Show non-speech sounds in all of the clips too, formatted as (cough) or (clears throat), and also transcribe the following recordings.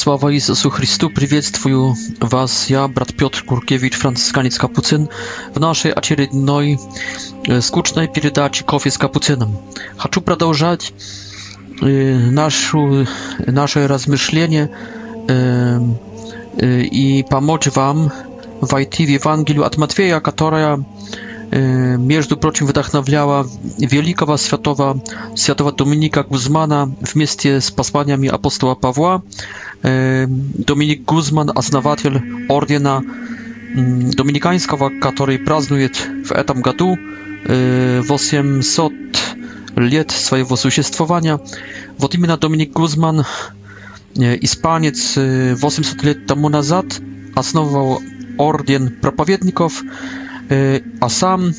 Sława Jezusu Chrystu, przywiedztwuję Was, ja, brat Piotr Kurkiewicz, franciszkaniec Kapucyn, w naszej acierydnoj e, skucznej pierdaci kofie z Kapucynem. Chcę продолжать e, nasze rozmyślenie e, i pomóc Wam wajty w Ewangelii od Matwieja, która... Между прочим, вдохновляла великого святого, святого Доминика Гузмана вместе с посланиями апостола Павла. Доминик Гузман, основатель ордена доминиканского, который празднует в этом году 800 лет своего существования. Вот именно Доминик Гузман, испанец, 800 лет тому назад основывал орден проповедников, E, a sam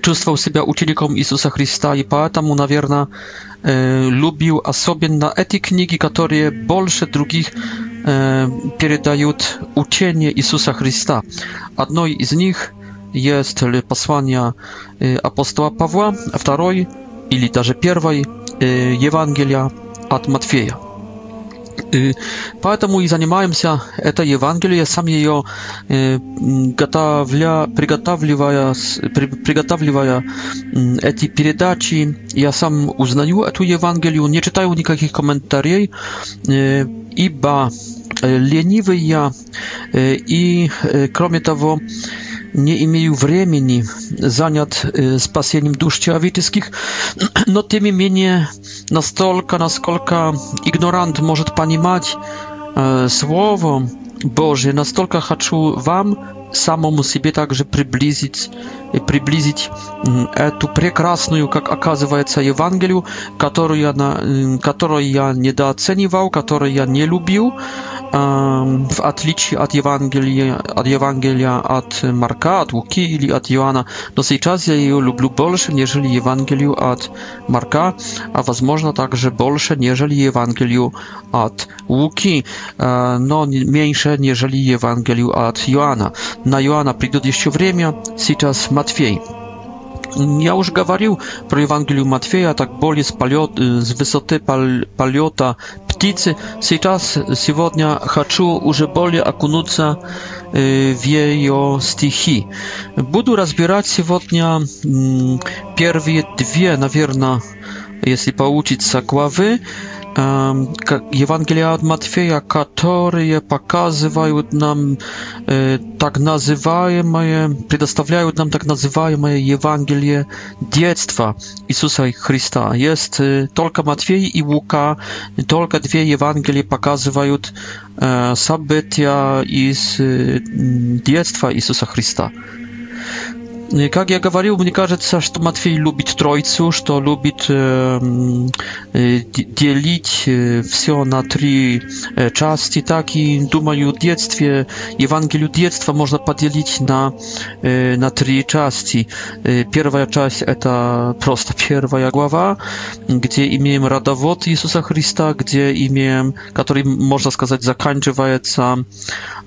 czuł się uczniem Jezusa Chrystusa i поэтому, nawierna, lubił a sobie na eti książki, które bolsze drugich передają uczenie Jezusa Chrystusa. Jedną z nich jest posłania apostoła Pawła, drugiej, czy nawet pierwszej Ewangelia od Matwieja. И поэтому и занимаемся это Евангелие, сам ее э, готовля, приготавливая, при, приготавливая эти передачи, я сам узнаю эту Евангелию, не читаю никаких комментариев, э, ибо э, ленивый я, э, и, э, кроме того, э, не имею времени занят спасением душ человеческих, но тем не менее настолько, насколько игнорант может понимать Слово Божие, настолько хочу вам самому себе также приблизить, э, приблизить эту прекрасную, как оказывается, Евангелию, которую, она, которую я недооценивал, которую я не любил, в отличие от Евангелия, от Евангелия от Марка, от Луки или от Иоанна. Но сейчас я ее люблю больше, нежели Евангелию от Марка, а возможно также больше, нежели Евангелию от Луки, э, но меньше, нежели Евангелию от Иоанна. на Иоанна придет еще время, сейчас Матфей. Я уже говорил про Евангелие Матфея, так более с, полет, с высоты полета птицы. Сейчас, сегодня хочу уже более окунуться в ее стихи. Буду разбирать сегодня первые две, наверное, если получится, главы. Ewangelia od Матфея, которые показывают нам э, так называемое, предоставляют нам так называемое Евангелие детства Иисуса Христа. Есть э, только Матфей и Лука, только две Евангелия показывают э, события из э, детства Иисуса Христа. Как я говорил, мне кажется, что Матфей любит Троицу, что любит э, делить все на три части. Так и, думаю, в детстве, Евангелие детства можно поделить на, э, на три части. Первая часть – это просто первая глава, где имеем родовод Иисуса Христа, где имеем, который, можно сказать, заканчивается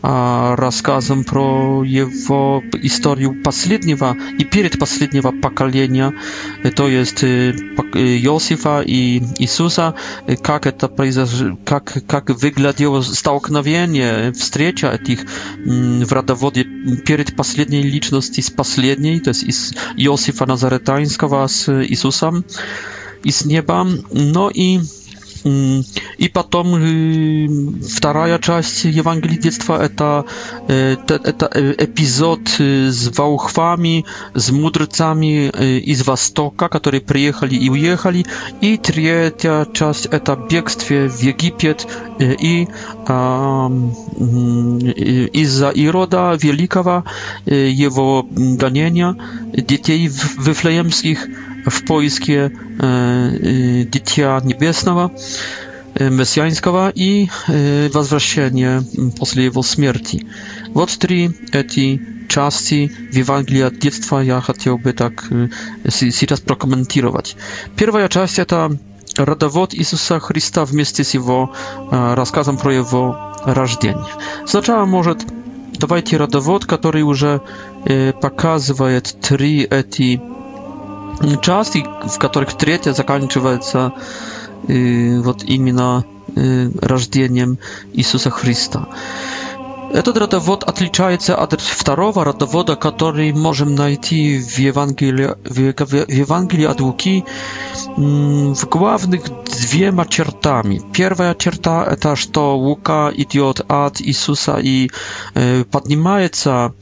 э, рассказом про его историю последнего и перед последнего поколения, то есть Иосифа и Иисуса, как это произошло, как, как выглядело столкновение, встреча этих в родоводе перед последней личности с последней, то есть из Иосифа Назаретанского с Иисусом из неба, но и И потом вторая часть Евангелия детства это, это, это эпизод с ваухвами, с мудрецами из Востока, которые приехали и уехали. И третья часть это бегстве в Египет и из-за Ирода Великого, его гонения детей вифлеемских w poiskie e, dzieci niebieskiego, e, e i e, wzwracanie po jego śmierci. Wot trzy te części w od dziecka ja chciałbym tak e, si si e, prokomentować. Pierwsza część to radowód Jezusa Chrysta w z jego e, rozkazem pro jego narodzenie. Zaczęła może Dawajcie radowód, który już e, pokazuje trzy eti часть, в которых третья заканчивается э, вот именно э, рождением Иисуса Христа. Этот родовод отличается от второго родовода, который можем найти в Евангелии, в Евангелии от Луки в главных двумя чертами. Первая черта – это что Лука идет от Иисуса и поднимается,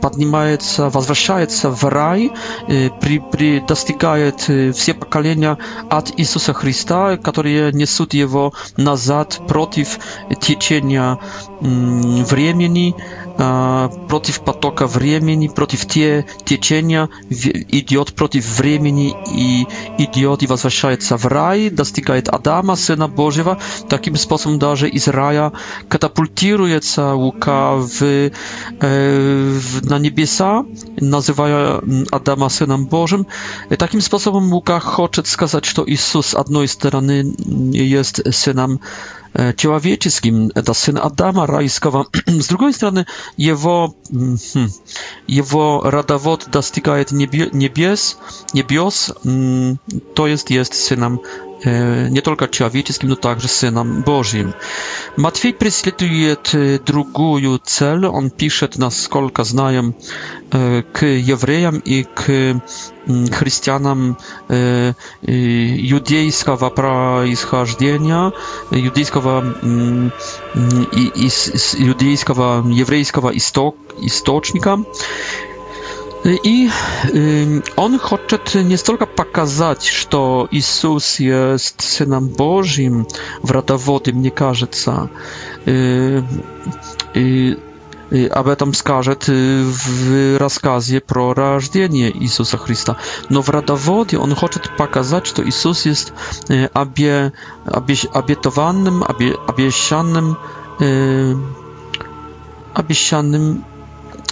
поднимается, возвращается в рай, при, при, достигает все поколения от Иисуса Христа, которые несут его назад против течения времени э, против потока времени, против те, течения, идет против времени и идет и возвращается в рай, достигает Адама, Сына Божьего. Таким способом даже из рая катапультируется Лука в, э, в, на небеса, называя Адама Сыном Божьим. И таким способом Лука хочет сказать, что Иисус, с одной стороны, есть Сыном человеческим, это Сын Адама райского, с другой стороны, его, его родовод достигает небе, небес, небес, то есть есть сыном E, nie tylko człowieczym, no także synem Bożym. Matwiej преследuje drugi cel. On pisze, naсколько znają, e, k Jewrejom i k mm, chrześcijanom judejskiego prawa judejskiego i judejskiego mm, jewryjskiego istocznika. Istok, i on chce nie tylko pokazać, że Иисус jest Synem Bożym, wratowodem, мне кажется, и об этом скажет в рассказе про рождение Иисуса Христа. Но в родоводе он хочет показать, что Иисус есть обе, обе, обетованным, обе, обещанным, обещанным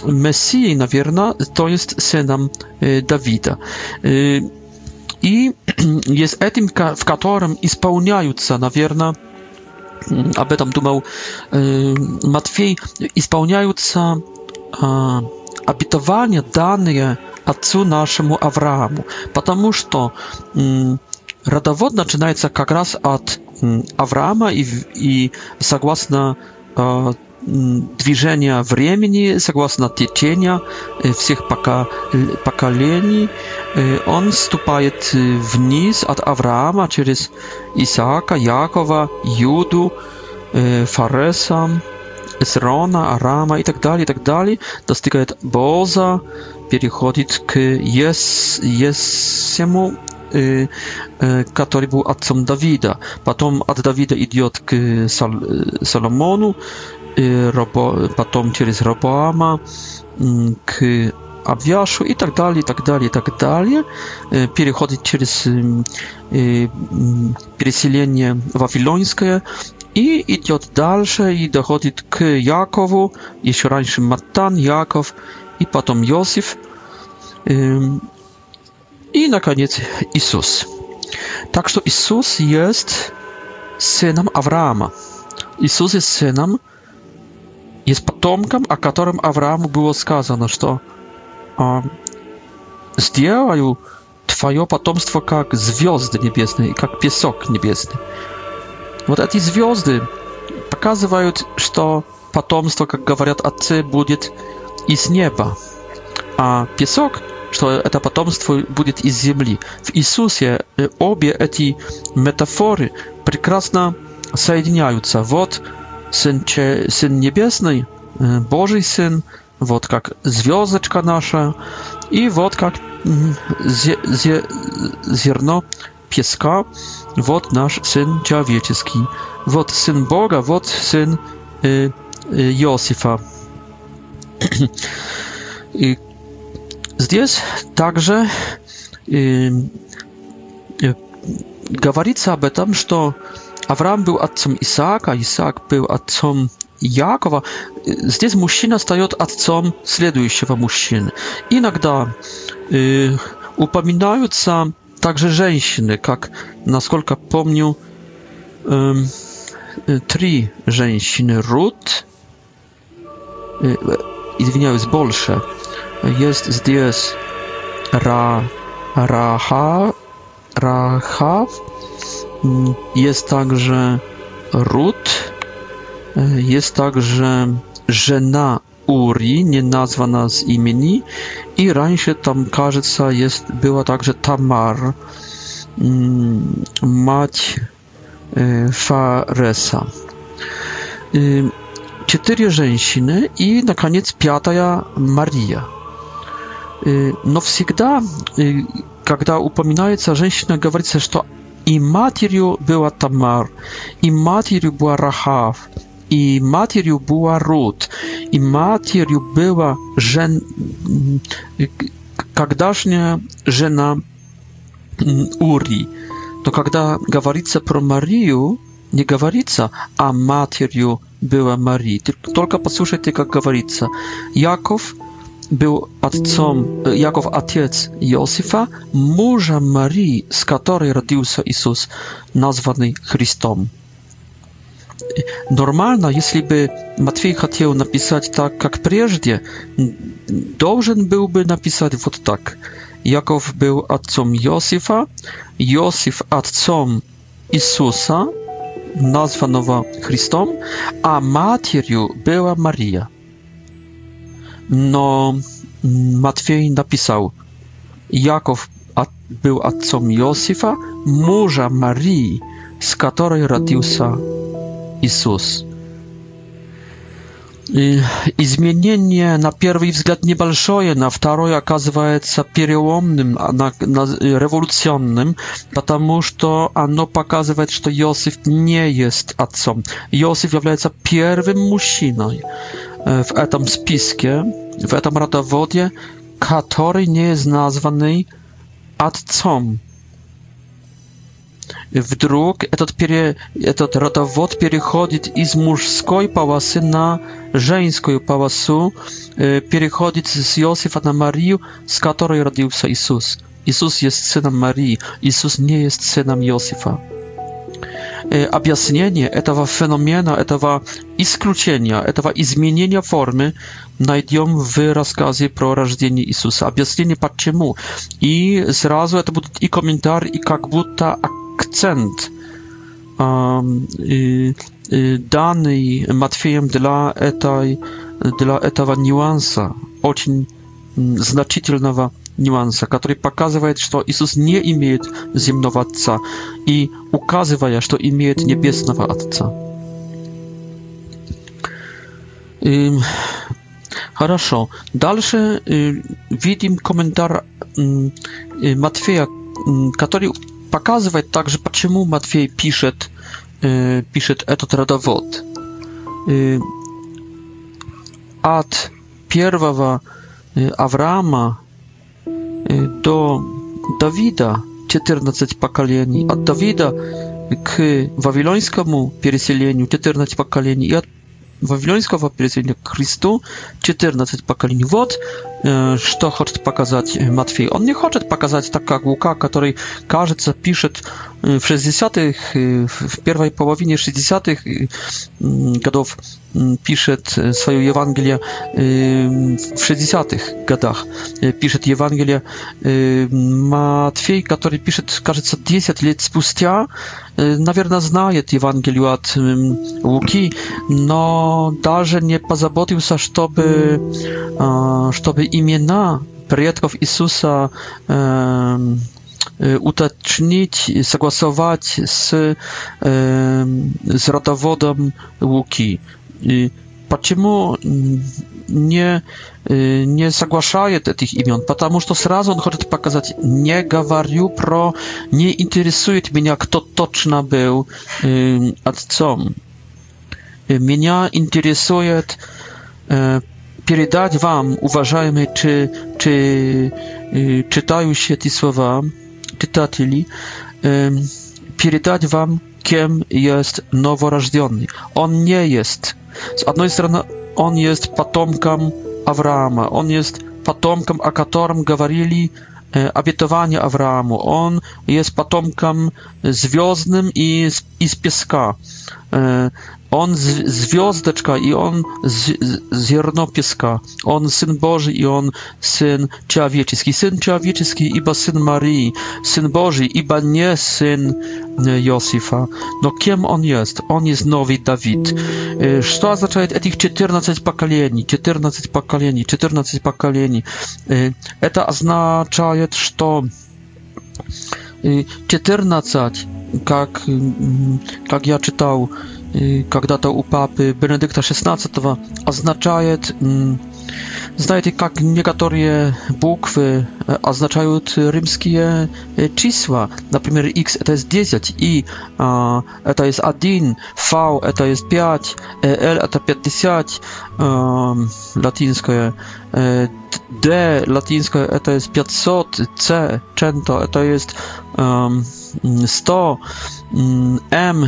Messii, наверное, to jest synem y, Dawida. Y, I (clears throat) jest etym, w którym spełniająca, nawierna, mm, aby tam dumał y, Matwiej, spełniająca abitowanie dane Ocu naszemu Abrahamu, ponieważ to mm, radowód zaczynается jak raz od mm, Abrahama i i zgodnie движение времени, согласно течения всех поколений, он ступает вниз от Авраама через Исаака, Якова, Юду, Фареса, Эсрона, Арама и так далее, и так далее, достигает Боза, переходит к Ес, Есему, который был отцом Давида. Потом от Давида идет к Соломону, Y, robo, potem przez Roboama mm, k Abiaszu i tak dalej, i tak dalej, i tak dalej. Przechodzi przez przesilenie wawilońskie i idzie dalsze i dochodzi k Jakowu, jeszcze wcześniej Matan, Jakow i potem Józef i na koniec Jezus. Tak, że Jezus jest synem Abrahama. Jezus jest synem и с потомком, о котором Аврааму было сказано, что э, сделаю твое потомство как звезды небесные, как песок небесный. Вот эти звезды показывают, что потомство, как говорят отцы, будет из неба, а песок, что это потомство будет из земли. В Иисусе э, обе эти метафоры прекрасно соединяются. Вот Syn, cie syn Niebiesny, e, Boży Syn, wot jak związeczka nasza i wot jak mm, zje, zje, zierno pieska, wot nasz Syn Człowieczyski, wod Syn Boga, wod Syn y, y Josifa. I zdjęć także y, y, gawarica, aby że Авраам был отцом Исаака, Исаак был отцом Якова. Здесь мужчина стает отцом следующего мужчины. Иногда э, упоминаются также женщины, как, насколько помню, э, три женщины. Рут, э, извиняюсь, больше. Есть здесь Ра, Раха, Рахав, jest także ród, e, jest także żena Uri, nie nazwana z imieni, i raniej tam, кажется, jest była także Tamar, mm, mać e, Faresa. E, cztery żeńsiny i na koniec piata Maria. No, zawsze, kiedy upominaje się o mówi się, że i materią była Tamar, i materią była Rahav, i materią była Rut, i materią była żen... kiedyśnia żena mm, Uri. To kiedy gawarica pro Mariu, nie gawarica, a materią była Marii. Tylko posłuchajcie, jak gawarica. Jakow był ojcem jako ojciec Józefa, męża Marii, z której rodził się Jezus, nazwany Chrystom. Normalno, jeśli Matwiej chciał napisać tak, jak prędzej, dobrze byłby napisać вот tak. Jakow był ojcem Józefa, Józef ojcem Jezusa, nazwanego Chrystom, a matką była Maria. No, Matwiej napisał, Jakow był ojcem Józefa, męża Marii, z której radził się Jezus. I zmienienie na pierwszy wzgląd niebalszoje, na drugi okazuje się przełomnym, na, na rewolucyjnym, ponieważ to ono pokazuje, że Józef nie jest ojcem. Józef jest pierwszym mężczyzną w этом списке, w этом rodowódzie, który nie jest nazwany отцом. Вдруг этот, пере, этот родовод переходит из мужской полосы на женскую полосу, переходит с Иосифа на Марию, с которой родился Иисус. Иисус есть сыном Марии, Иисус не есть сыном Иосифа объяснение этого феномена, этого исключения, этого изменения формы найдем в рассказе про рождение Иисуса. Объяснение почему. И сразу это будет и комментарий, и как будто акцент данный Матфеем для, этой, для этого нюанса, очень значительного нюанса, который показывает, что Иисус не имеет земного Отца, и указывая, что имеет небесного Отца. И, хорошо. Дальше э, видим комментарий э, Матфея, который показывает также, почему Матфей пишет, э, пишет этот родовод. Э, от первого э, Авраама Y, do Dawida czternaście pokoleń, od Dawida k wawilońskiemu przesiedleniu 14 pokoleń i od wawilońskiego przesiedlenia Chrystu czternaście pokoleń. Wot что хочет показать Матфей? Он не хочет показать так, как Лука, который, кажется, пишет в 60-х, в первой половине 60-х годов пишет свое Евангелие в 60-х годах. Пишет Евангелие Матфей, который пишет, кажется, 10 лет спустя. Наверное, знает Евангелие от Луки, но даже не позаботился, чтобы, чтобы imiona przodków Jezusa e, zagłosować z, e, z rodowodem Łuki. Dlaczego nie, e, nie zgłaszaje tych imion? Потому что сразу on chce pokazać, nie gawariu pro, nie interesuje mnie, kto точно był e, отцом. Mnie interesuje e, передать вам, уважаемые чи, чи, читающие эти слова, читатели, передать вам, kim jest noworodny. On nie jest. Z jednej strony on jest potomkiem Авраама, on jest potomkiem, o którym mówili обетование Аврааму. Он есть потомком звездным и из, из песка. On z z zwiazdeczka i on z pieska. On syn Boży i on syn człowieczyski. Syn i ba syn Marii. Syn Boży ba nie syn e, Josifa. No kim on jest? On jest nowy Dawid. Co oznacza tych 14 pokoleń? 14 pokoleń, 14 pokoleń. To oznacza, że 14, jak, mm, jak ja czytał, когда-то у папы Бенедикта XVI означает, знаете, как некоторые буквы означают римские числа, например, x это есть 10, и это есть 1, v это есть 5, l это 50, латинское, d латинское это есть 500, c, 100 это есть 100, m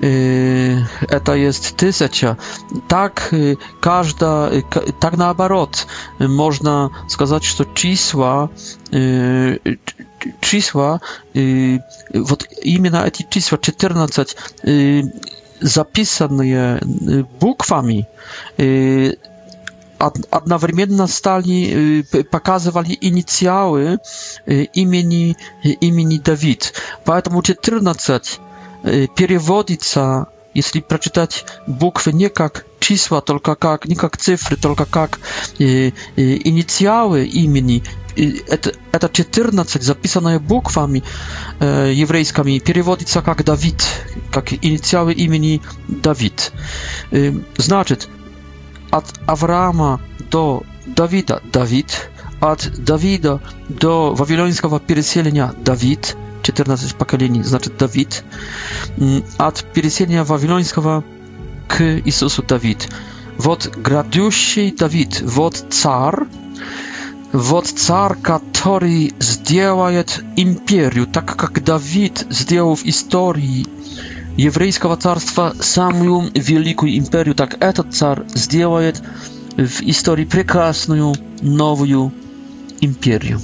это jest тысяча. Так, każda, tak наоборот, można сказать, что числа, числа, вот именно эти числа 14 zapisane bukami одновременно стали показывали инициалы имени имени Давид. Поэтому 14 переводится, если прочитать буквы не как числа, только как, не как цифры, только как э, э, инициалы имени, это, это 14, записанное буквами э, еврейскими, переводится как Давид, как инициалы имени Давид. Э, значит, от Авраама до Давида Давид, от Давида до вавилонского переселения Давид – 14 поколений, значит, Давид, от переселения Вавилонского к Иисусу Давид. Вот грядущий Давид, вот царь, вот царь, который сделает империю, так как Давид сделал в истории еврейского царства самую великую империю, так этот царь сделает в истории прекрасную новую империю.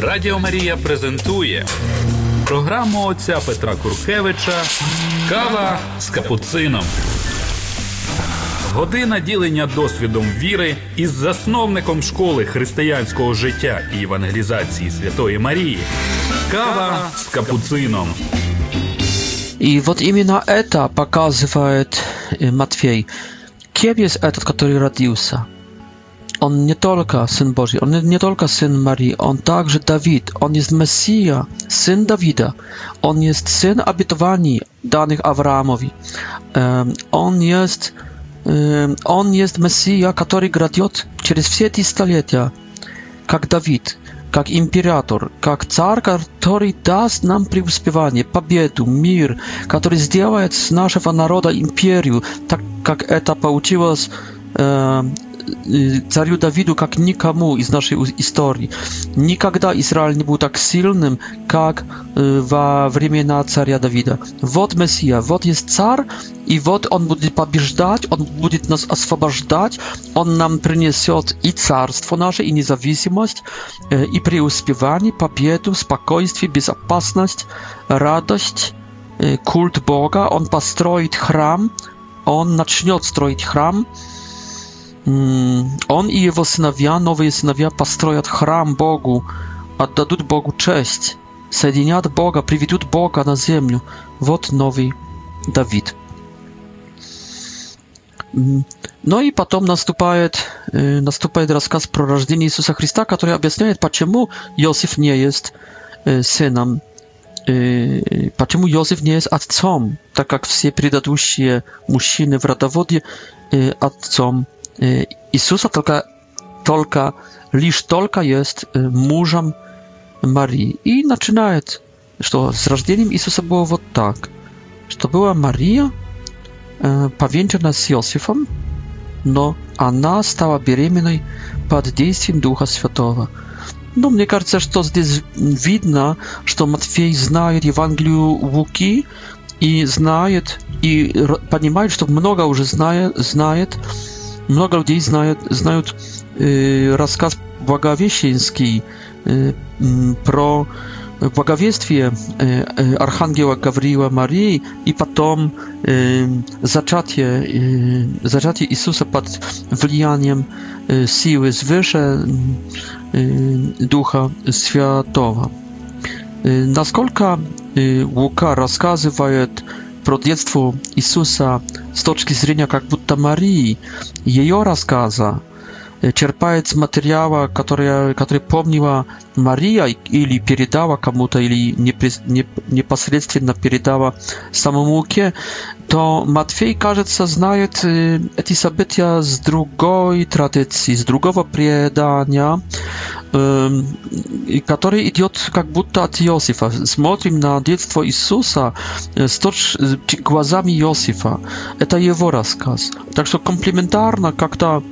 Радіо Марія презентує програму отця Петра Куркевича Кава з капуцином. Година ділення досвідом віри із засновником школи християнського життя і евангелізації Святої Марії. Кава с капуцином. И вот именно это показывает э, Матфей. Кем есть этот, который родился? On nie tylko Syn Boży, On nie tylko Syn Marii, On także Dawid, On jest Mesija, Syn Dawida, On jest Syn Abitowani danych Abrahamowi. on jest On jest Mesija, który gradiot przez wszystkie stulecia, jak Dawid, jak imperator, jak Czar, który da nam przyuspiewanie, pobiedu, mir, który zdziała z naszego narodu imperium, tak jak etapa pouczyło z царю Давиду как никому из нашей истории. Никогда Израиль не был так сильным, как во времена царя Давида. Вот Мессия, вот есть царь, и вот он будет побеждать, он будет нас освобождать, он нам принесет и царство наше, и независимость, и преуспевание, победу, спокойствие, безопасность, радость, культ Бога, он построит храм, он начнет строить храм, Mm, on i jego synowie, nowe synowie, postroją chram Bogu, oddadą Bogu cześć, zjednią Boga, przywitą Boga na ziemię. Wot nowy Dawid. Mm, no i potem następuje y, rozkaz o narodzeniu Jezusa Chrystusa, który wyjaśnia, dlaczego Józef nie jest y, synem, dlaczego y, Józef nie jest ojcem, tak jak wszyscy przedadłusi mężczyźni w rodowodzie ojcem Isusa Tolka, Tolka лишь только есть мужем Марии. И начинает, что с рождением Иисуса было вот так, что была Мария повенчана с Иосифом, но она стала беременной под действием Духа Святого. Ну, мне кажется, что здесь видно, что Матфей знает Евангелию Луки и знает, и понимает, что много уже знает, знает много людей знают, знают э, рассказ Благовещенский э, про благовествие э, Архангела Гавриила Марии и потом э, зачатие, э, зачатие Иисуса под влиянием э, силы свыше э, Духа Святого. Э, насколько э, Лука рассказывает э, про детство Иисуса с точки зрения как будто Марии, ее рассказа, черпает с материала, который, который помнила Мария или передала кому-то, или непосредственно передала самому Луке, то Матфей, кажется, знает эти события с другой традиции, с другого предания, который идет как будто от Иосифа. Смотрим на детство Иисуса с глазами Иосифа. Это его рассказ. Так что комплементарно как-то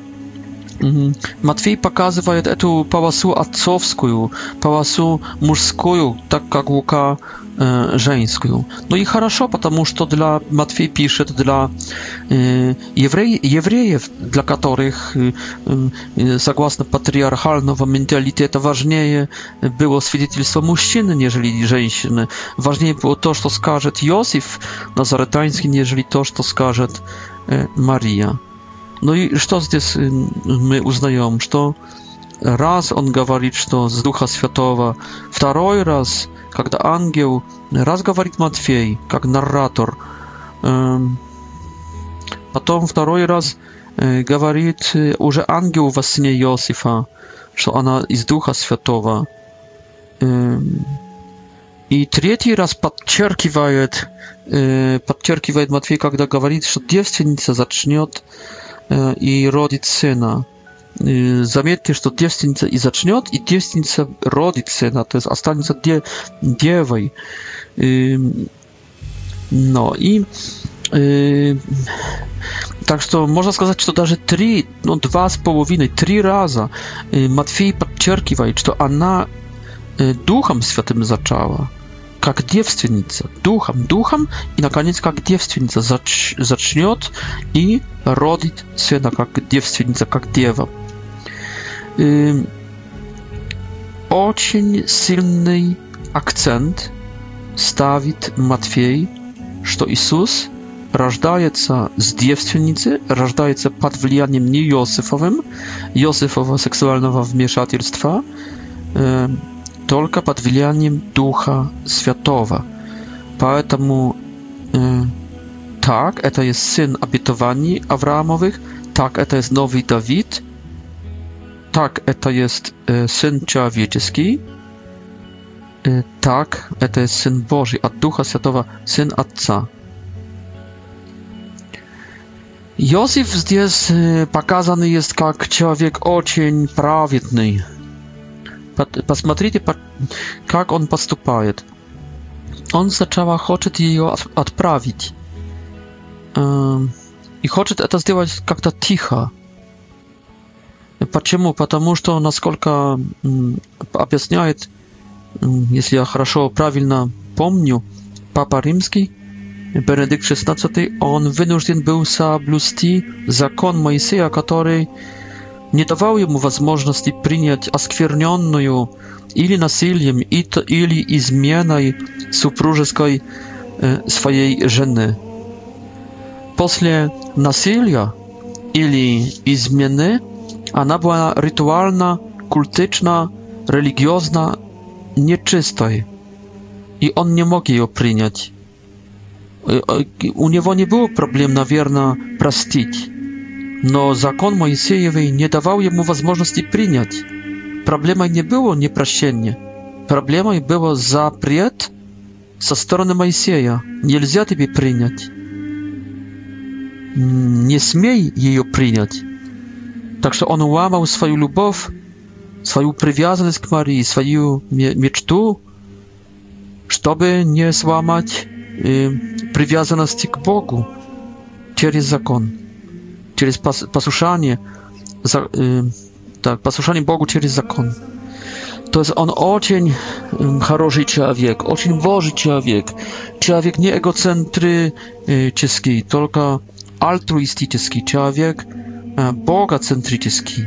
Матфей показывает эту полосу отцовскую, полосу мужскую, так как Лука э, женскую. Ну и хорошо, потому что для Матфей пишет для э, еврей, евреев, для которых, э, согласно патриархального менталитета, важнее было свидетельство мужчины, нежели женщины. Важнее было то, что скажет Иосиф Назаретанский, нежели то, что скажет э, Мария. No i co tutaj my że to raz on mówi, że z Ducha Świętego, drugi raz, kiedy angiel, raz mówi Matwiej, jak narrator, potem drugi raz mówi y, już y, angiel w synie Józefa, że ona jest z Ducha Świętego. I trzeci raz podcierkiwaje, y, podcierkiwaje Matwiej, kiedy mówi, że dziewczynica zacznie и родит сына. Заметьте, что девственница и зачнет, и девственница родит сына, то есть останется де девой. Но и так что можно сказать, что даже три, ну два с половиной, три раза Матфей подчеркивает, что она Духом Святым зачала как девственница, духом, духом, и, наконец, как девственница зач, зачнет и родит сына, как девственница, как дева. И очень сильный акцент ставит Матфей, что Иисус рождается с девственницы, рождается под влиянием не Иосифовым, Иосифова сексуального вмешательства, только под влиянием Духа Святого. Поэтому э, так это есть сын обетований Авраамовых, так это есть новый Давид, так это есть э, сын человеческий, э, так это есть сын Божий от Духа Святого, сын Отца. Jozef jest pokazany jest jak człowiek ocień prawidłny, Посмотрите, как он поступает. Он сначала хочет ее отправить. И хочет это сделать как-то тихо. Почему? Потому что, насколько объясняет, если я хорошо, правильно помню, Папа Римский, Бенедикт XVI, он вынужден был соблюсти закон Моисея, который не давал ему возможности принять оскверненную или насилием, или изменой супружеской своей жены. После насилия или измены она была ритуально, культично, религиозно нечистой, и он не мог ее принять. У него не было проблем, наверное, простить но закон Моисеевый не давал ему возможности принять. Проблемой не было непрощение, проблемой был запрет со стороны Моисея. Нельзя тебе принять. Не смей ее принять. Так что он уломал свою любовь, свою привязанность к Марии, свою мечту, чтобы не сломать привязанности к Богу через закон через пос, послушание, за, э, так, послушание Богу через закон. To jest on очень хороший человек, очень Божий человек, человек не эгоцентрический, только альтруистический человек, богоцентрический.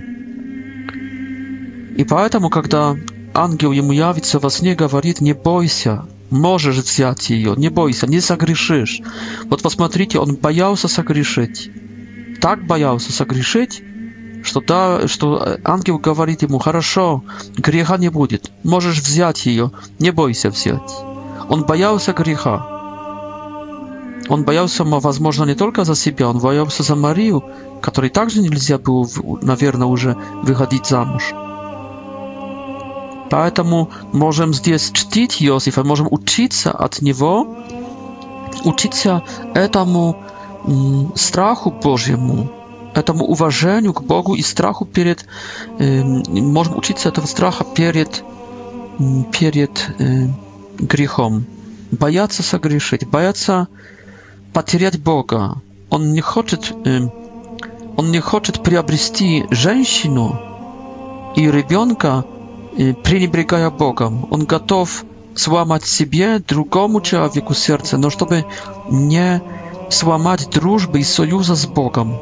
И поэтому, когда ангел ему явится во сне, говорит, не бойся, можешь взять ее, не бойся, не согрешишь. Вот посмотрите, он боялся согрешить. так боялся согрешить, что, да, что ангел говорит ему, хорошо, греха не будет, можешь взять ее, не бойся взять. Он боялся греха. Он боялся, возможно, не только за себя, он боялся за Марию, которой также нельзя было, наверное, уже выходить замуж. Поэтому можем здесь чтить Иосифа, можем учиться от него, учиться этому strachu Bożemu, e, temu uważaniu k Bogu i strachu przed, możemy uczyć się tego strachu przed, przed grzechem. Bać się zagrzeszyć, bać się Boga. On nie chce, on nie chce przyabrysti żeńsinu i rybionka, e, przeniebrygaja Bogam. On gotów złamać siebie, drugomu człowieku serce, no, żeby nie сломать дружбы и союза с Богом.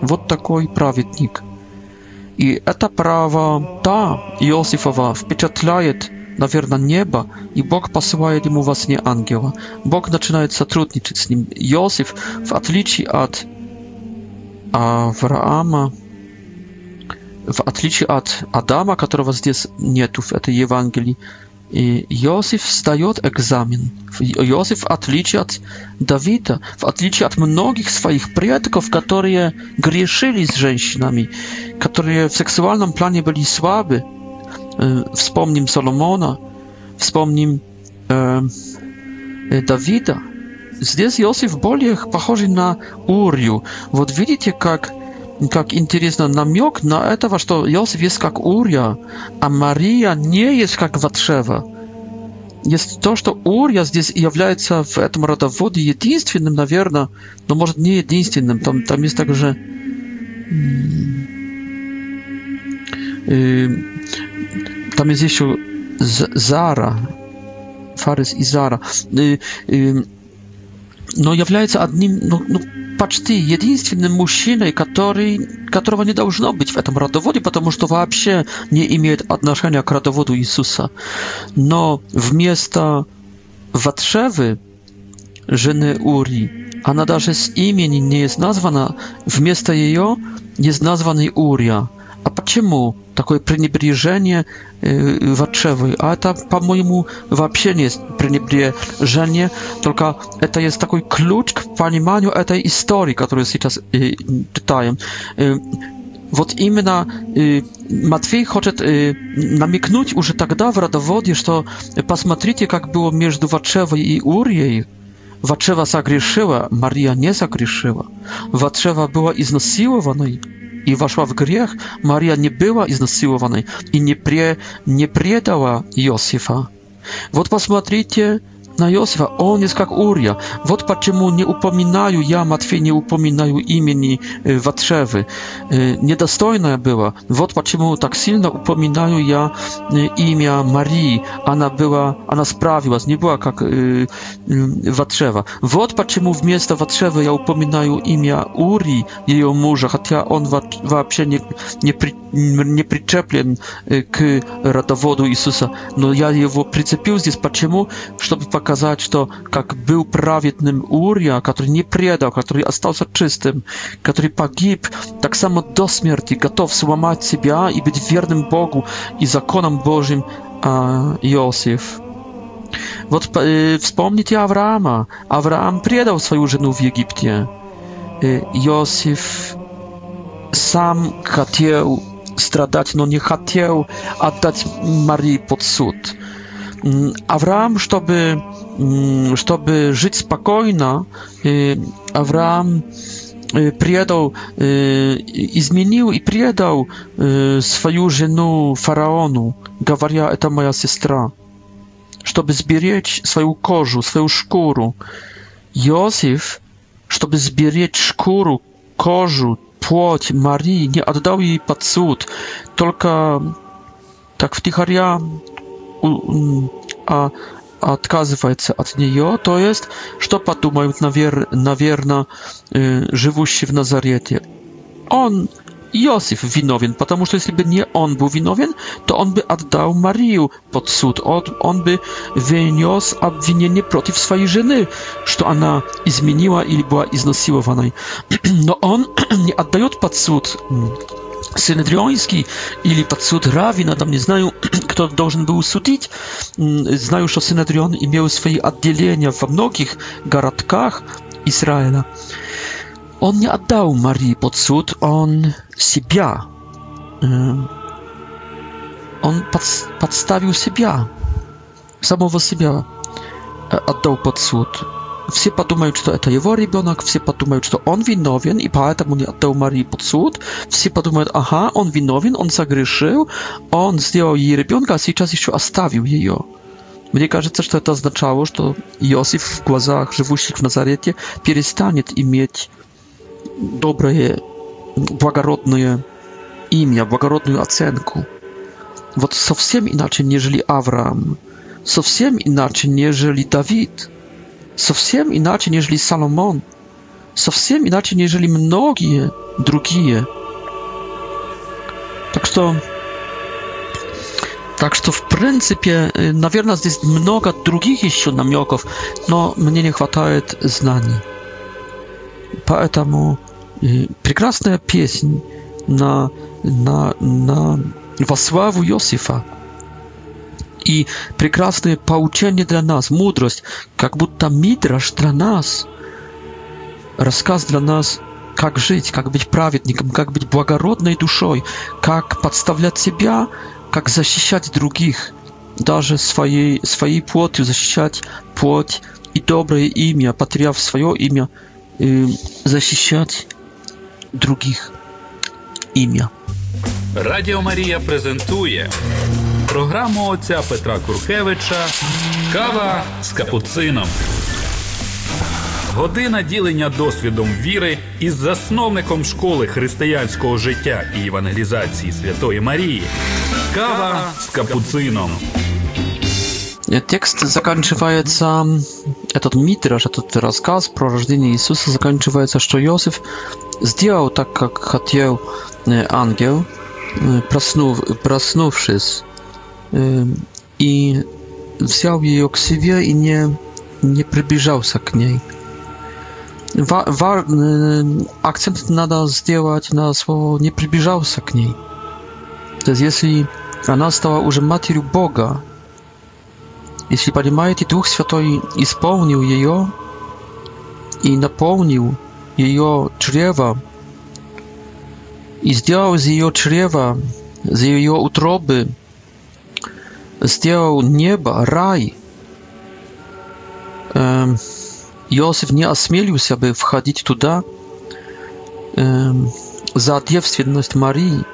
Вот такой праведник. И это право та Иосифова впечатляет, наверное, небо, и Бог посылает ему во сне ангела. Бог начинает сотрудничать с ним. Иосиф, в отличие от Авраама, в отличие от Адама, которого здесь нету в этой Евангелии, И Иосиф сдает экзамен. Иосиф, в отличие от Давида, в отличие от многих своих предков, которые грешили с женщинами, которые в сексуальном плане были слабы, вспомним Соломона, вспомним э, Давида. Здесь Иосиф более похожий на Урию. Вот видите, как как интересно, намек на этого, что Иосиф есть как Урия, а Мария не есть как Ватшева. Есть то, что Урия здесь является в этом родоводе единственным, наверное, но может не единственным. Там, там есть также э, там есть еще Зара, Фарис и Зара, э, э, но является одним, ну, ну, почти единственным мужчиной, который, которого не должно быть в этом родоводе, потому что вообще не имеет отношения к родоводу Иисуса. Но вместо Ватшевы, жены Ури, она даже с имени не есть названа, вместо ее есть названный Урия – А почему такое пренебрежение э, Ватшевой? А это, по-моему, вообще не есть пренебрежение, только это есть такой ключ к пониманию этой истории, которую сейчас э, читаем. Э, вот именно э, Матфей хочет э, намекнуть уже тогда в родоводе, что посмотрите, как было между Ватшевой и Урьей. Ватшева согрешила, Мария не согрешила. Ватшева была изнасилованной, и вошла в грех, Мария не была изнасилованной и не, пре, не предала Иосифа. Вот посмотрите, на Иосифа, он есть как Урия. Вот почему не упоминаю я, Матфей, не упоминаю имени Ватшевы. Недостойная была. Вот почему так сильно упоминаю я имя Марии. Она была, она справилась, не была как Ватшева. Вот почему вместо Ватшевы я упоминаю имя Ури, ее мужа, хотя он вообще не, не, при, не причеплен к родоводу Иисуса. Но я его прицепил здесь. Почему? Чтобы показать показать, что как был праведным Урия, который не предал, который остался чистым, который погиб, так само до смерти готов сломать себя и быть верным Богу и законам Божьим а, Иосиф. Вот э, вспомните Авраама. Авраам предал свою жену в Египте. Э, Иосиф сам хотел страдать, но не хотел отдать Марии под суд. Авраам, чтобы, чтобы жить спокойно, Авраам предал, изменил и предал свою жену фараону, говоря, это моя сестра, чтобы сберечь свою кожу, свою шкуру. Иосиф, чтобы сберечь шкуру, кожу, плоть Марии, не отдал ей под суд, только так втихаря отказывается от нее, то есть, что подумают, навер, наверное, живущие в Назарете. Он, Иосиф, виновен, потому что если бы не он был виновен, то он бы отдал Марию под суд, он, он бы вынес обвинение против своей жены, что она изменила или была изнасилованной. Но он не отдает под суд Синедрионский или под суд Равина, там не знаю, кто должен был судить. Знаю, что Синедрион имел свои отделения во многих городках Израиля. Он не отдал Марии под суд, он себя. Э, он под, подставил себя, самого себя э, отдал под суд. все подумают, что это его ребенок, все подумают, что он виновен, и поэтому не отдал Марии под суд. Все подумают, ага, он виновен, он согрешил, он сделал ей ребенка, а сейчас еще оставил ее. Мне кажется, что это означало, что Иосиф в глазах живущих в Назарете перестанет иметь доброе, благородное имя, благородную оценку. Вот совсем иначе, нежели Авраам, совсем иначе, нежели Давид – совсем иначе, нежели Соломон, совсем иначе, нежели многие другие. Так что, так что, в принципе, наверное, здесь много других еще намеков, но мне не хватает знаний. Поэтому прекрасная песня на, на, на во славу Иосифа. и прекрасное поучение для нас, мудрость, как будто мидраш для нас, рассказ для нас, как жить, как быть праведником, как быть благородной душой, как подставлять себя, как защищать других, даже своей, своей плотью защищать плоть и доброе имя, потеряв свое имя, э, защищать других имя. Радио Мария презентует програму отця Петра Куркевича Кава з капуцином. Година ділення досвідом віри із засновником школи християнського життя і евангелізації Святої Марії. Кава с капуцином. Текст заканчивается, этот митраж, этот рассказ про рождение Иисуса заканчивается, что Иосиф сделал так, как хотел ангел, проснув, проснувшись. i wziął jej k i nie, nie przybliżał się k niej. Wa, akcent nada zdjęłać na słowo nie przybliżał się k niej. To jest, jeśli ona stała już matką Boga, jeśli rozumiecie, Duch Święty spełnił jej i napełnił jej czrewa i zdjął z jej czrewa, z jej utroby, сделал небо, рай, Иосиф не осмелился бы входить туда за девственность Марии,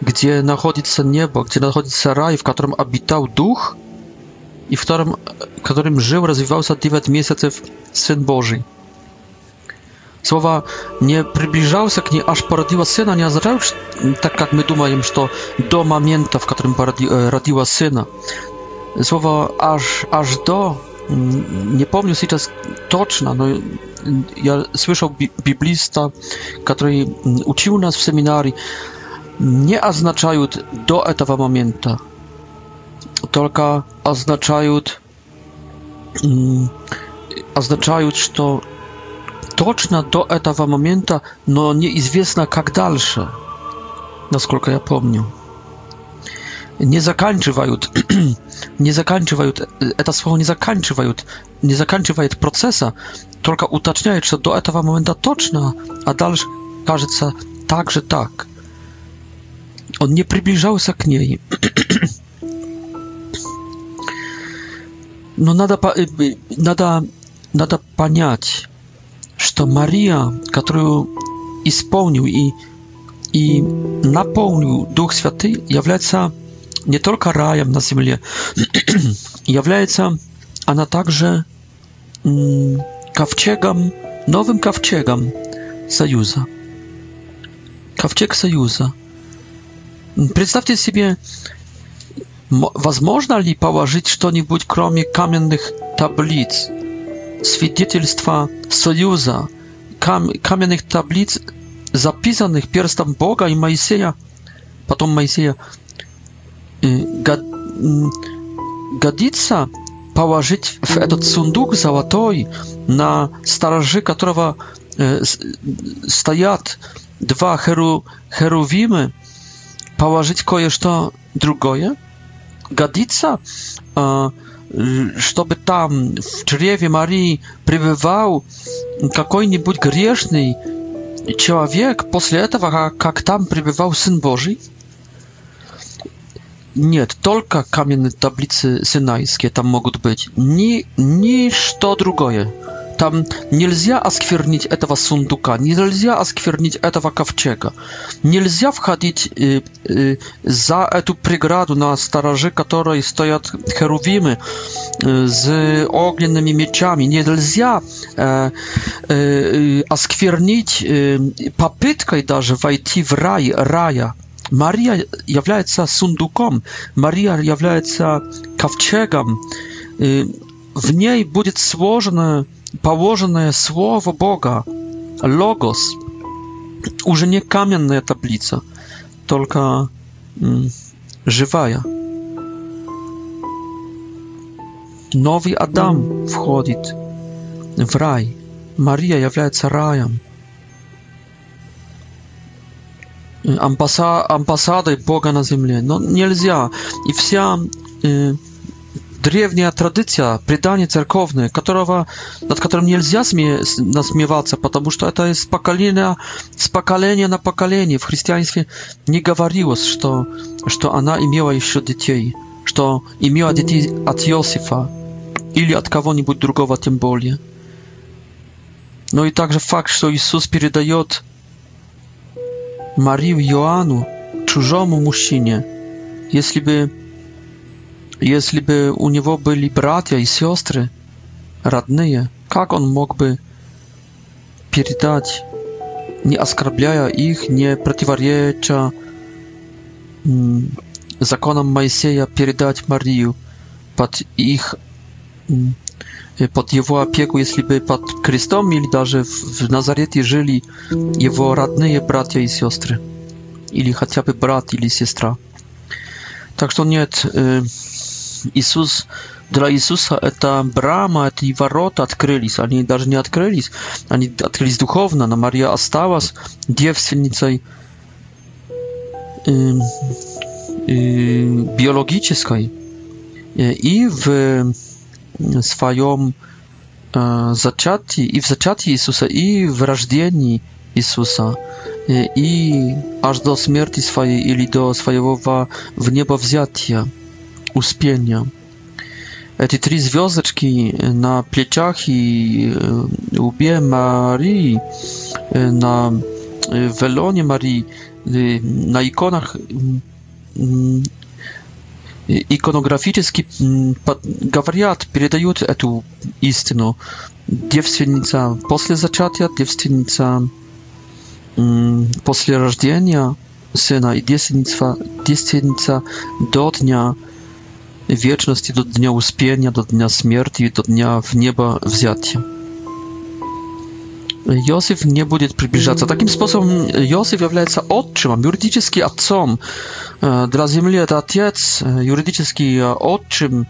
где находится небо, где находится рай, в котором обитал дух – и в котором, в котором жил, развивался 9 месяцев Сын Божий. Słowa nie przybliżał się, nie aż porodziła syna, nie zaczął tak jak my думаем, że do momentu, w którym porodziła e, syna. Słowa aż aż do mm, nie pomnił się czas toczna, no ja słyszał biblista, który mm, uczył nas w seminarii, nie oznaczają do etawa momentu, tylko oznaczają, mm, oznaczają, że точно до этого момента, но неизвестно как дальше, насколько я помню. Не заканчивают, не заканчивают, это слово не заканчивают, не заканчивает процесса, только уточняет, что до этого момента точно, а дальше кажется так же так. Он не приближался к ней. Но надо, надо, надо понять, что Мария, которую исполнил и, и наполнил Дух Святый, является не только раем на земле, является она также ковчегом, новым ковчегом Союза. Ковчег Союза. Представьте себе, возможно ли положить что-нибудь, кроме каменных таблиц свидетельства союза, кам каменных таблиц, записанных перстом Бога и Моисея, потом Моисея, год, годится положить в этот сундук золотой на стороже которого стоят два херу, херувимы, положить кое-что другое – годится, чтобы там в чреве Марии пребывал какой-нибудь грешный человек после этого, как там пребывал Сын Божий? Нет, только каменные таблицы синайские там могут быть. Ни, ничто другое. Там нельзя осквернить этого сундука, нельзя осквернить этого ковчега. Нельзя входить э, э, за эту преграду, на стороже которой стоят херувимы э, с огненными мечами. Нельзя э, э, осквернить э, попыткой даже войти в рай, рая. Мария является сундуком, Мария является ковчегом. Э, в ней будет сложено положенное слово Бога, логос, уже не каменная таблица, только живая. Новый Адам входит в рай. Мария является раем. Амбаса, амбассадой Бога на земле. Но нельзя. И вся э, древняя традиция, предание церковное, которого, над которым нельзя сме, насмеваться, потому что это из поколения, с поколения на поколение в христианстве не говорилось, что, что она имела еще детей, что имела детей от Иосифа или от кого-нибудь другого тем более. Но и также факт, что Иисус передает Марию Иоанну, чужому мужчине, если бы если бы у него были братья и сестры, родные, как он мог бы передать, не оскорбляя их, не противореча законам Моисея, передать Марию под их э, под его опеку, если бы под крестом или даже в Назарете жили его родные братья и сестры, или хотя бы брат или сестра. Так что нет, э, Иисус, для Иисуса это брама, эти ворота открылись. Они даже не открылись, они открылись духовно, но Мария осталась девственницей э, э, биологической. Э, и в э, своем э, зачатии, и в зачатии Иисуса, и в рождении Иисуса э, и аж до смерти своей или до своего в небо взятия. uspienia. Te trzy związeczki na plecach i e, łbie Marii, e, na e, welonie Marii, na ikonach mm, mm, ikonograficzki mm, gawariat передают эту istynę. Dziewczynica po zaczatia, dziewczynica po rodzinie syna i dziewczynica do dnia wieczności do dnia uspienia, do dnia śmierci, do dnia w nieba wzięcia. Józef nie będzie przybliżać Takim sposobem Józef jest się ojcem, juridycznie ojcem. Dla ziemi to ojciec, juridycznie ojcem,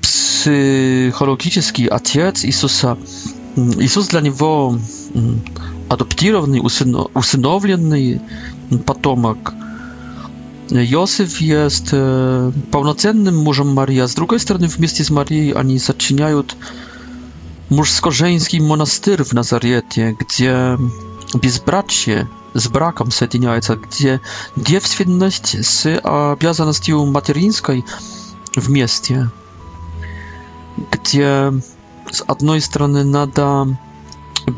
psychologiczny ojciec Jezusa. Jezus dla niego adoptowany, usynowiony potomek. Józef jest e, pełnocennym mężem Marii, z drugiej strony w mieście z Marii ani zaczynają mężsko-żeński w Nazarecie, gdzie bezbracie z brakiem sojtyniają się, gdzie dziewczynność z obowiązanością materyńską w mieście, gdzie z jednej strony nada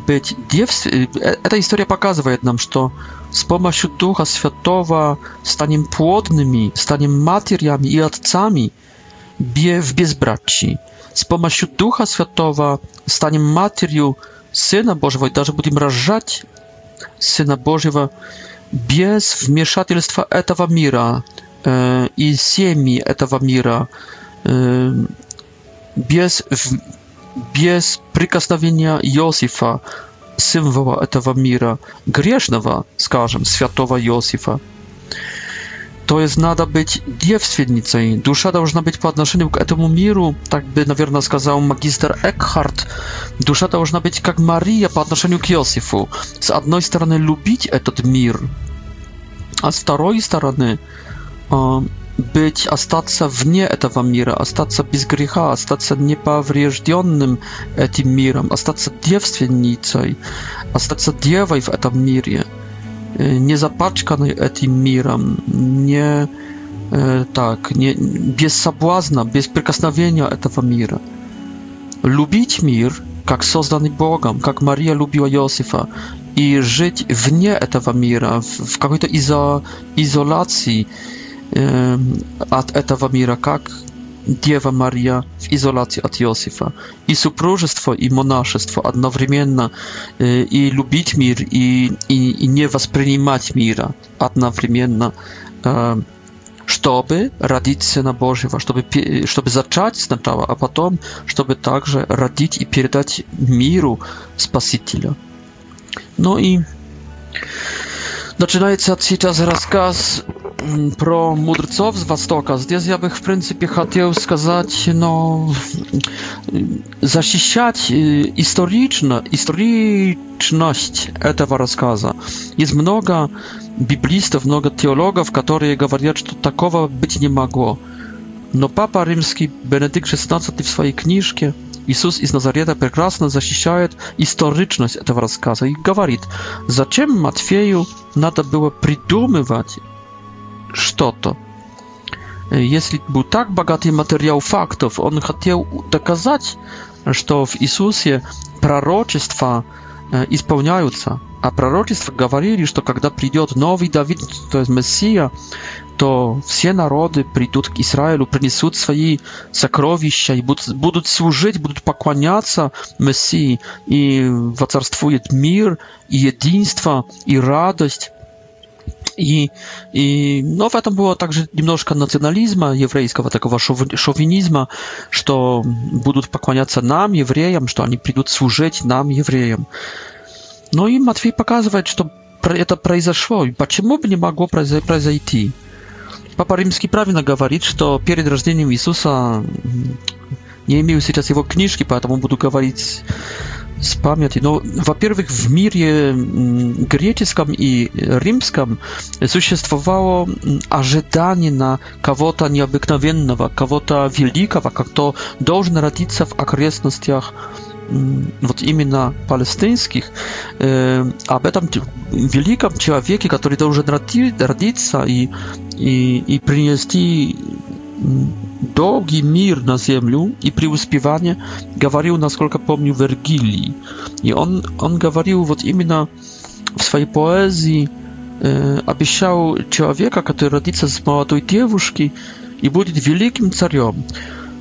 być dziewczynnym... E, e, ta historia pokazuje nam, że z pomocą Ducha Świętego staniem płodnymi, staniem materiami i bie w bezbraci. Z pomocą Ducha Świętego staniem materią Syna Bożego i nawet będziemy rażać Syna Bożego bez wmieszatelstwa tego mira e, i ziemi tego mira, e, bez, bez przykazania Józefa, символа этого мира, грешного, скажем, святого Иосифа. То есть надо быть девственницей, душа должна быть по отношению к этому миру, так бы, наверное, сказал магистр Экхарт, душа должна быть как Мария по отношению к Иосифу. С одной стороны, любить этот мир, а с второй стороны, э, być, a w остаться wnie tego mira, остаться bez grzecha, остаться niepowrzeżdżonym tym mirem, остаться dziewczynicą, остаться dziewą w tym mirie, y, nie zapaczkanej tym mirem, nie y, tak, nie bez sabłazna, bez przykasnawienia tego Lubić mir, jak stworzony Bogiem, jak Maria lubiła Józefa i żyć wnie tego mira, w jakiejś izolacji от этого мира, как Дева Мария в изоляции от Иосифа. И супружество, и монашество одновременно, и любить мир, и, и, и не воспринимать мира одновременно, чтобы родить Сына Божьего, чтобы, чтобы зачать сначала, а потом, чтобы также родить и передать миру Спасителя. Ну и начинается сейчас рассказ про мудрецов с Востока, здесь я бы, в принципе, хотел сказать, но защищать исторично, историчность этого рассказа. Есть много библистов, много теологов, которые говорят, что такого быть не могло. Но Папа Римский Бенедикт XVI в своей книжке Иисус из Назарета прекрасно защищает историчность этого рассказа и говорит, зачем Матфею надо было придумывать что-то. Если был так богатый материал фактов, он хотел доказать, что в Иисусе пророчества исполняются. А пророчества говорили, что когда придет новый Давид, то есть Мессия, то все народы придут к Израилю, принесут свои сокровища и будут, будут служить, будут поклоняться Мессии. И воцарствует мир, и единство, и радость i, i no, tak, to było także troszkę nacjonalizmu jewryjskiego, takiego szowinizmu, że będą pokłaniać się nam, jewryjom, że oni przyjdą służyć nam, jewryjom. No i Matwiej pokazuje, że to произошло i dlaczego by nie mogło произойść? Papa Rzymski prawie mówi, że przed narodzeniem Jezusa mm, nie miał teraz jego książki, dlatego będę mówić спамят. Но, во-первых, в мире греческом и римском существовало ожидание на кого-то необыкновенного, кого-то великого, кто должен родиться в окрестностях вот именно палестинских, э, об этом великом человеке, который должен родиться и, и, и принести долгий мир на землю и преуспевание говорил, насколько помню, Вергилий. И он, он говорил вот именно в своей поэзии, э, обещал человека, который родится с молодой девушки и будет великим царем.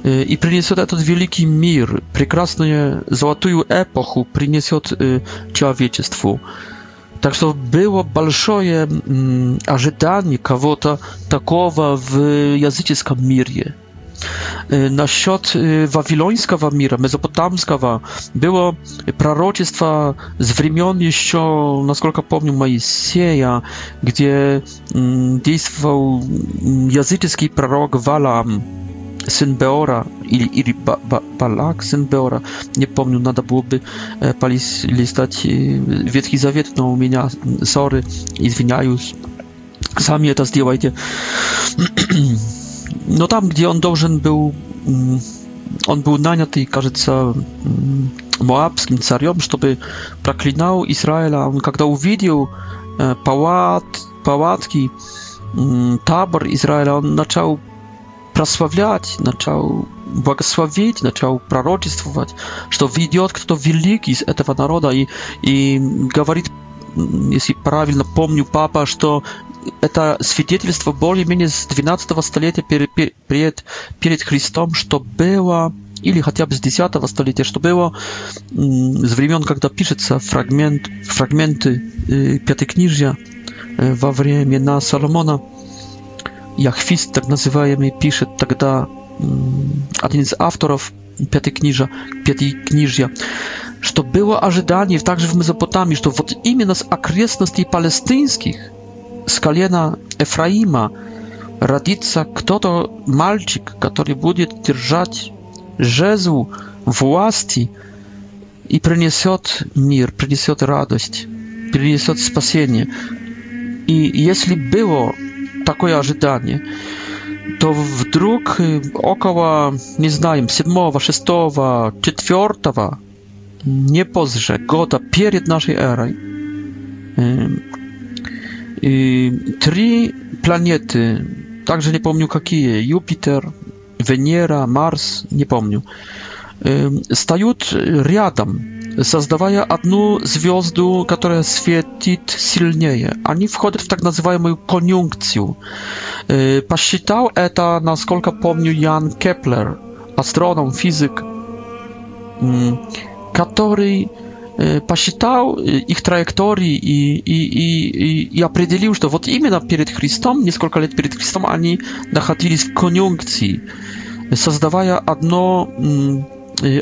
Э, и принесет этот великий мир, прекрасную золотую эпоху принесет э, человечеству. Так что было большое ожидание кого-то такого в языческом мире. Насчет вавилонского мира, месопотамского, было пророчество с времен еще, насколько помню, Моисея, где действовал языческий пророк Валам syn Beora или, Balak, syn Beora, nie pamiętam, nada byłoby e, palić listać e, Wietki Zawiet, no u mnie, sorry, izwiniajus, sami to zdjęłajcie. (clears throat) No tam, gdzie on dążył był, mm, on był naniaty, кажется, mm, moabskim cariom, żeby praklinał Izraela, on kiedy uwidził e, pałat, pałatki, mm, tabor Izraela, on zaczął прославлять, начал богословить, начал пророчествовать, что ведет кто-то великий из этого народа и, и говорит, если правильно помню, папа, что это свидетельство более-менее с 12 столетия перед, перед, перед Христом, что было или хотя бы с 10 столетия, что было с времен, когда пишется фрагмент, фрагменты э, Пятикнижья э, во времена Соломона – Jachwist, tak nazywajmy, pisze wtedy, mm, a jeden z autorów Piątej Knizia, Piątej Knizia, że było ożydanie także w Mesopotamii, że to wot imię nas tych palestyńskich, skaliena kalena Efraima, radica kto to malczyk, który będzie trzymać żezł własti i przyniesie mir, przyniesie radość, przyniesie spasienie. I jeśli było такое ожидание, то вдруг около, не знаем, седьмого, шестого, четвертого, не позже, года перед нашей эрой, и три планеты, также не помню какие, Юпитер, Венера, Марс, не помню, стают рядом создавая одну звезду, которая светит сильнее. Они входят в так называемую конъюнкцию. Посчитал это, насколько помню, Ян Кеплер, астроном, физик, который посчитал их траектории и, и, и, и определил, что вот именно перед Христом, несколько лет перед Христом, они находились в конъюнкции, создавая одно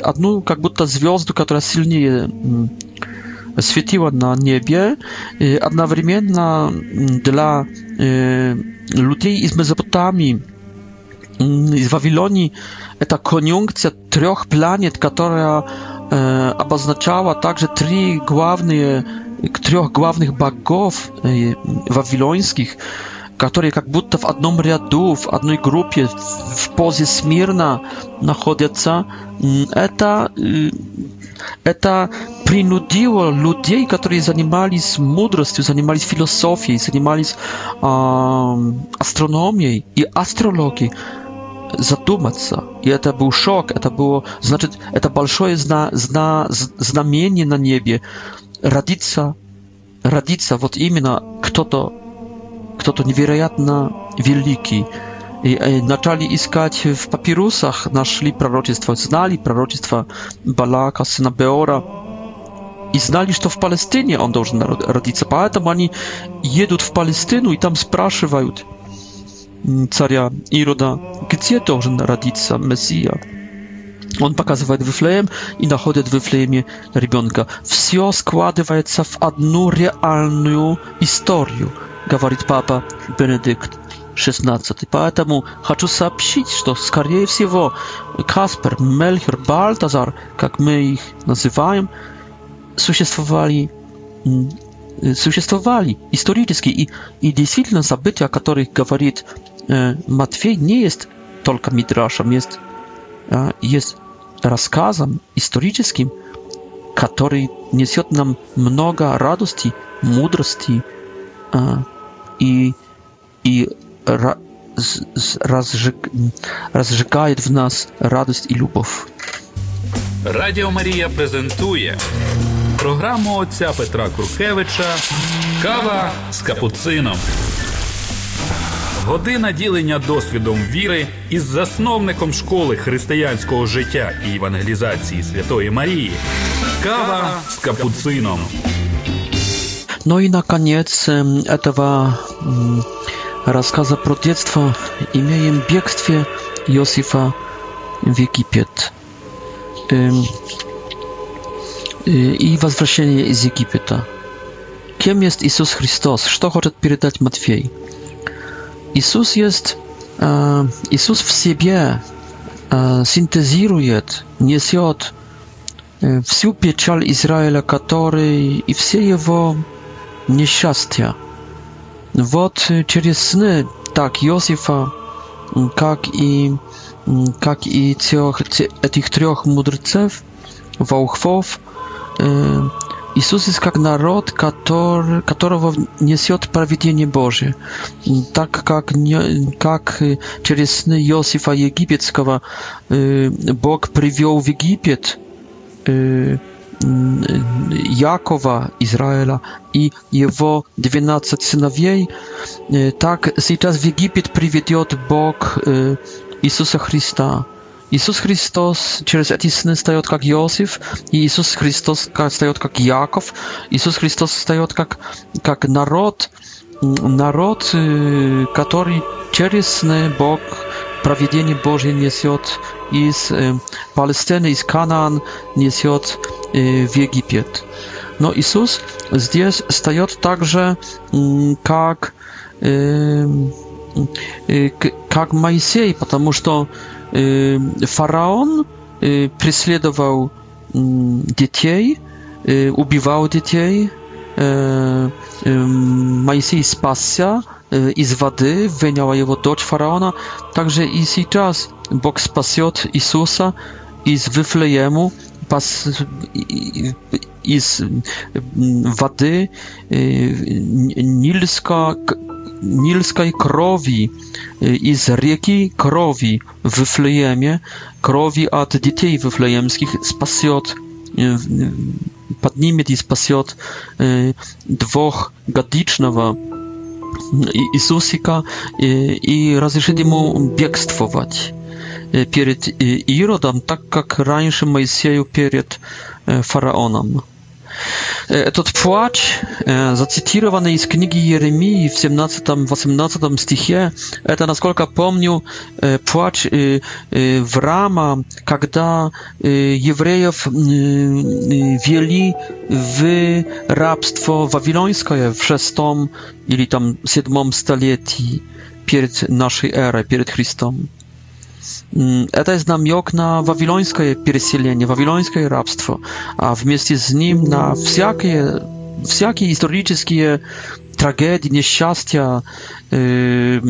одну как будто звезду, которая сильнее светила на небе, одновременно для людей из Месопотамии, из Вавилонии, это конъюнкция трех планет, которая обозначала также три главные, трех главных богов вавилонских, которые как будто в одном ряду, в одной группе, в позе смирно находятся, это, это принудило людей, которые занимались мудростью, занимались философией, занимались э, астрономией и астрологией, задуматься. И это был шок, это было, значит, это большое зна, зна, знамение на небе. Родиться, родиться вот именно кто-то Kto to niewiaryjatna wieliki. Начали искать в папирусах, нашли пророчество, знали пророчество Балака, сына Беора, и знали, что в Палестине он должен родиться. Поэтому они едут в Палестину и там спрашивают царя Ирода, где должен родиться Мессия. Он показывает Вифлеем и находит в Вифлееме ребенка. Все складывается в одну реальную историю, говорит папа Бенедикт. 16. Поэтому хочу сообщить, что, скорее всего, Каспер, Мельхер, Бальтазар, как мы их называем, существовали существовали исторически, и, и действительно события, о которых говорит э, Матфей, не есть только Мидрашем, есть, э, есть рассказам историческим, который несет нам много радости, мудрости э, и, и ra, разжиг, разжигает в нас радость і любов. Радіо Марія презентує програму отця Петра Куркевича Кава з капуцином. Година ділення досвідом віри із засновником школи християнського життя і евангелізації Святої Марії. Кава з капуцином. Ну и, наконец, этого рассказа про детство имеем бегстве Иосифа в Египет эм, э, и возвращение из Египета. Кем есть Иисус Христос? Что хочет передать Матфей? Jezus jest e, Jezus w siebie e, syntezuje, niesie od e, wsiu pieczal Izraela, który i wsie jego nieszczęścia. Wot przez sny tak Józefa, jak i jak i tych trzech mądrców, wołchwów, Иисус как народ, который, которого несет проведение Божие, так как, не, как через сны Иосифа Египетского э, Бог привел в Египет э, Якова, Израиля, и его 12 сыновей, э, так сейчас в Египет приведет Бог э, Иисуса Христа. Иисус Христос через эти сны встает как Иосиф, и Иисус Христос встает как Яков, Иисус Христос встает как, как народ, народ, который через сны Бог, проведение Божье несет из Палестины, из Канаан, несет в Египет. Но Иисус здесь встает также как как Моисей, потому что Faraon преследовал детей, убивал детей. Моисей спасся из воды, выняла его дочь фараона. Также и сейчас Бог спасет Иисуса из Вифлеему, из воды Нильска, nilskiej krowi y, i z rzeki krowi w Flejemie, krowi od dzieci wyflejemskich spasiot, y, y, podnimie i spasiot dwóch gadicznego Jezusika i, i rozeszedzie mu biegstwować przed Irodem, tak jak раньше Mojsieju przed faraonem. Этот плач, зацитированный из книги Еремии в 17-18 стихе, это, насколько помню, плач Врама, когда евреев вели в рабство вавилонское в 6 или там 7 столетии перед нашей эрой, перед Христом. Это есть намек на вавилонское переселение, вавилонское рабство, а вместе с ним на всякие всякие исторические трагедии, несчастья, э,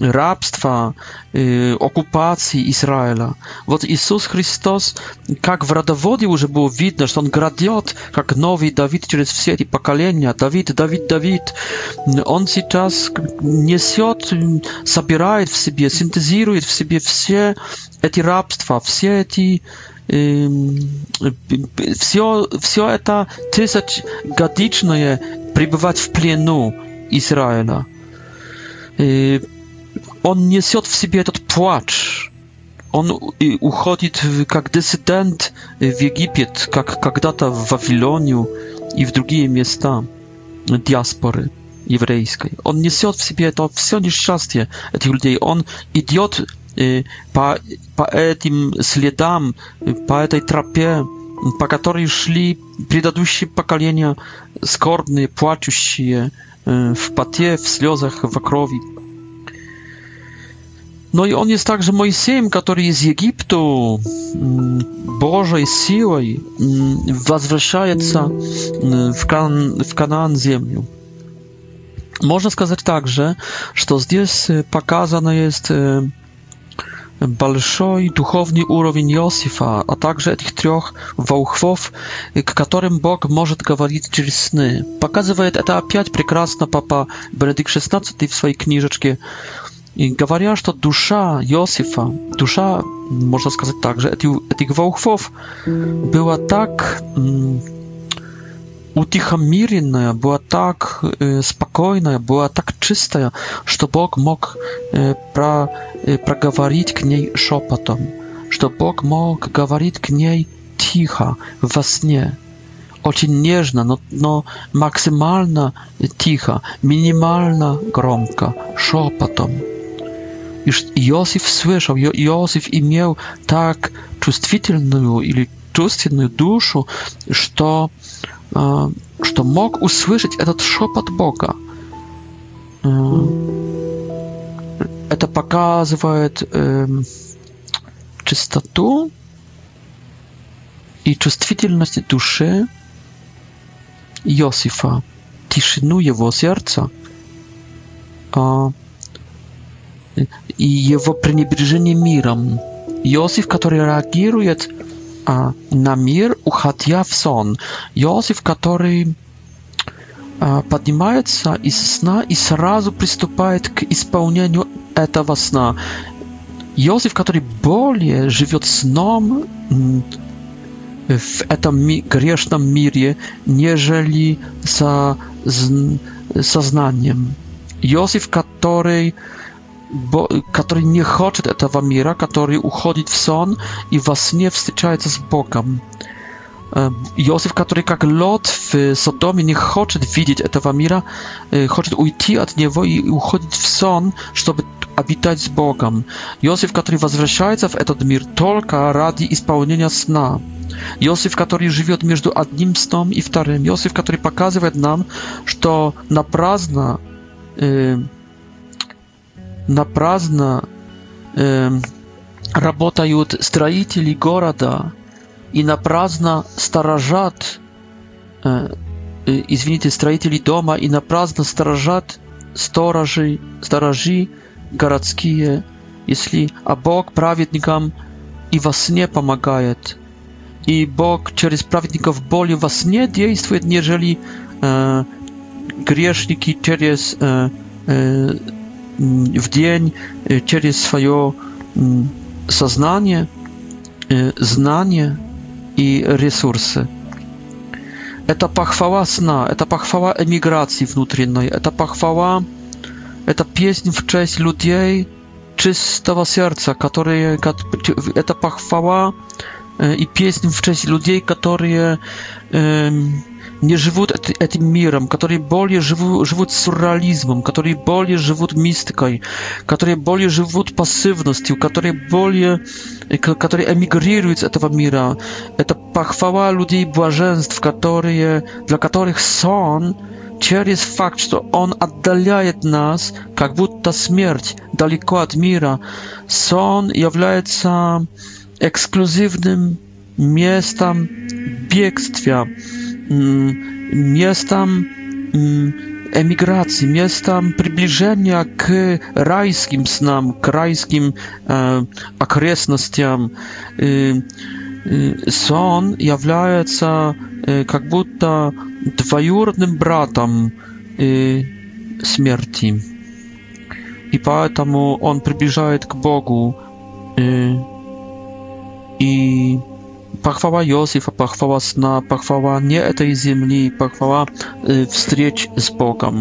рабства, э, оккупации Израиля. Вот Иисус Христос, как в родоводе уже было видно, что Он градет, как новый Давид через все эти поколения. Давид, Давид, Давид. Он сейчас несет, собирает в себе, синтезирует в себе все эти рабства, все эти э, все, все это тысячгодичное пребывать в плену Израиля. Он несет в себе этот плач. Он уходит как диссидент в Египет, как когда-то в Вавилонию и в другие места диаспоры еврейской. Он несет в себе это все несчастье этих людей. Он идет по, по этим следам, по этой тропе, по которой шли предыдущие поколения, скорбные, плачущие, w patie, w slozach, w krowi. No i on jest także Mojsiejem, który z Egiptu Bożej siłą возвращается w, kan w Kanaan ziemię. Można сказать także, że здесь показana jest большой духовный уровень Иосифа, а также этих трех волхвов, к которым Бог может говорить через сны. Показывает это опять прекрасно папа Бенедикт XVI в своей книжечке, и говоря, что душа Иосифа, душа, можно сказать также, этих, этих волхвов была так утихомиренная, была так э, спокойная, была так чистая, что Бог мог э, про, э, проговорить к ней шепотом, что Бог мог говорить к ней тихо, во сне, очень нежно, но, но максимально тихо, минимально громко, шепотом. И Иосиф слышал, Иосиф имел так чувствительную или чувственную душу, что а, что мог услышать этот шепот Бога. А, это показывает эм, чистоту и чувствительность души Иосифа, тишину его сердца а, и его пренебрежение миром. Иосиф, который реагирует а, на мир, уходя в сон. Иосиф, который а, поднимается из сна и сразу приступает к исполнению этого сна. Иосиф, который более живет сном в этом ми грешном мире, нежели со сознанием. Иосиф, который bo, który nie chce tego mira, który uchodzi w son i właśnie wstyczaje się z Bogiem. Józef, który jak lot w Sodomie nie chce widzieć tego mira, chce uciec od niego i uchodzić w son, żeby abitać z Bogiem. Józef, który wraca w ten mir tylko i spełnienia sna. Józef, który żyje między jednym snem i drugim. Józef, który pokazuje nam, że na prazna напрасно э, работают строители города и напрасно сторожат, э, извините, строители дома и напрасно сторожат сторожи, сторожи городские, если, а Бог праведникам и во сне помогает. И Бог через праведников боли во сне действует, нежели э, грешники через э, э, в день через свое сознание, знание и ресурсы. Это похвала сна, это похвала эмиграции внутренней, это похвала, это песня в честь людей чистого сердца, которые, это похвала и песня в честь людей, которые не живут этим миром, которые более живут, живут сюрреализмом, которые более живут мистикой, которые более живут пассивностью, которые более, которые эмигрируют с этого мира. Это похвала людей блаженств, которые, для которых сон через факт, что он отдаляет нас, как будто смерть далеко от мира, сон является эксклюзивным местом бегства, miejscem mm, emigracji, miejscem przybliżenia krajskim rajskim snam, k rajskim e, okresnościom. Y, y, e, dwajurnym является y, śmierci, i двоюродным братом on И поэтому он приближает Pochwała Józefa, pochwała sna, pochwała nie tej ziemi, pochwała wstrzeć z Bogiem.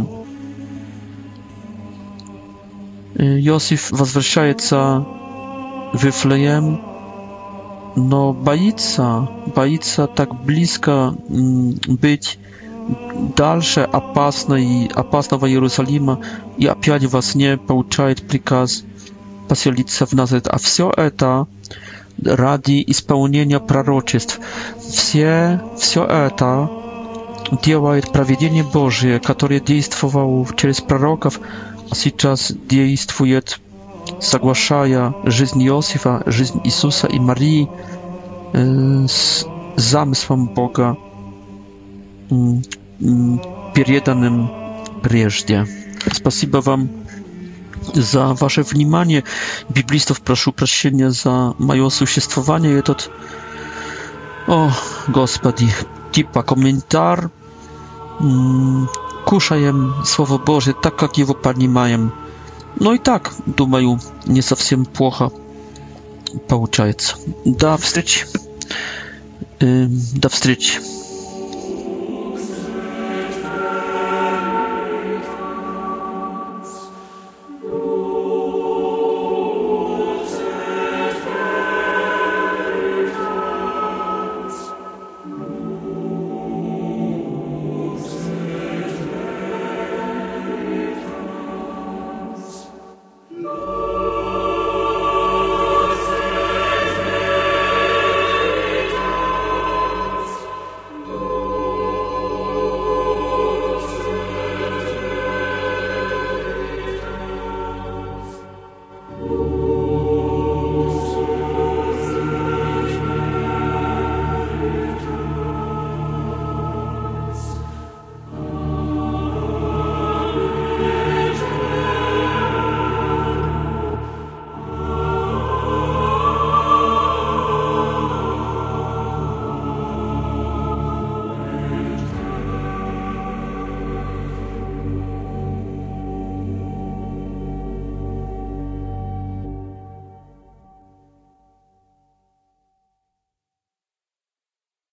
Józef возвращается w Wiflejem, но боится, боится tak blisko być дальше опасной, опасного Иерусалима и опять во сне получает приказ поселиться в Назарет. А все это ради исполнения пророчеств. Все, все это делает проведение Божие, которое действовало через пророков, а сейчас действует, соглашая жизнь Иосифа, жизнь Иисуса и Марии э, с замыслом Бога, э, переданным прежде. Спасибо вам za wasze wnimanie. Biblistów proszę uprościenia za moje osłyszenie. I to, o, gospody, typa komentar. Mm, kuszajem słowo Boże, tak jak jego pani mają. No i tak, думаю, nie совсем płocha получается. Do встречи. Do встречи.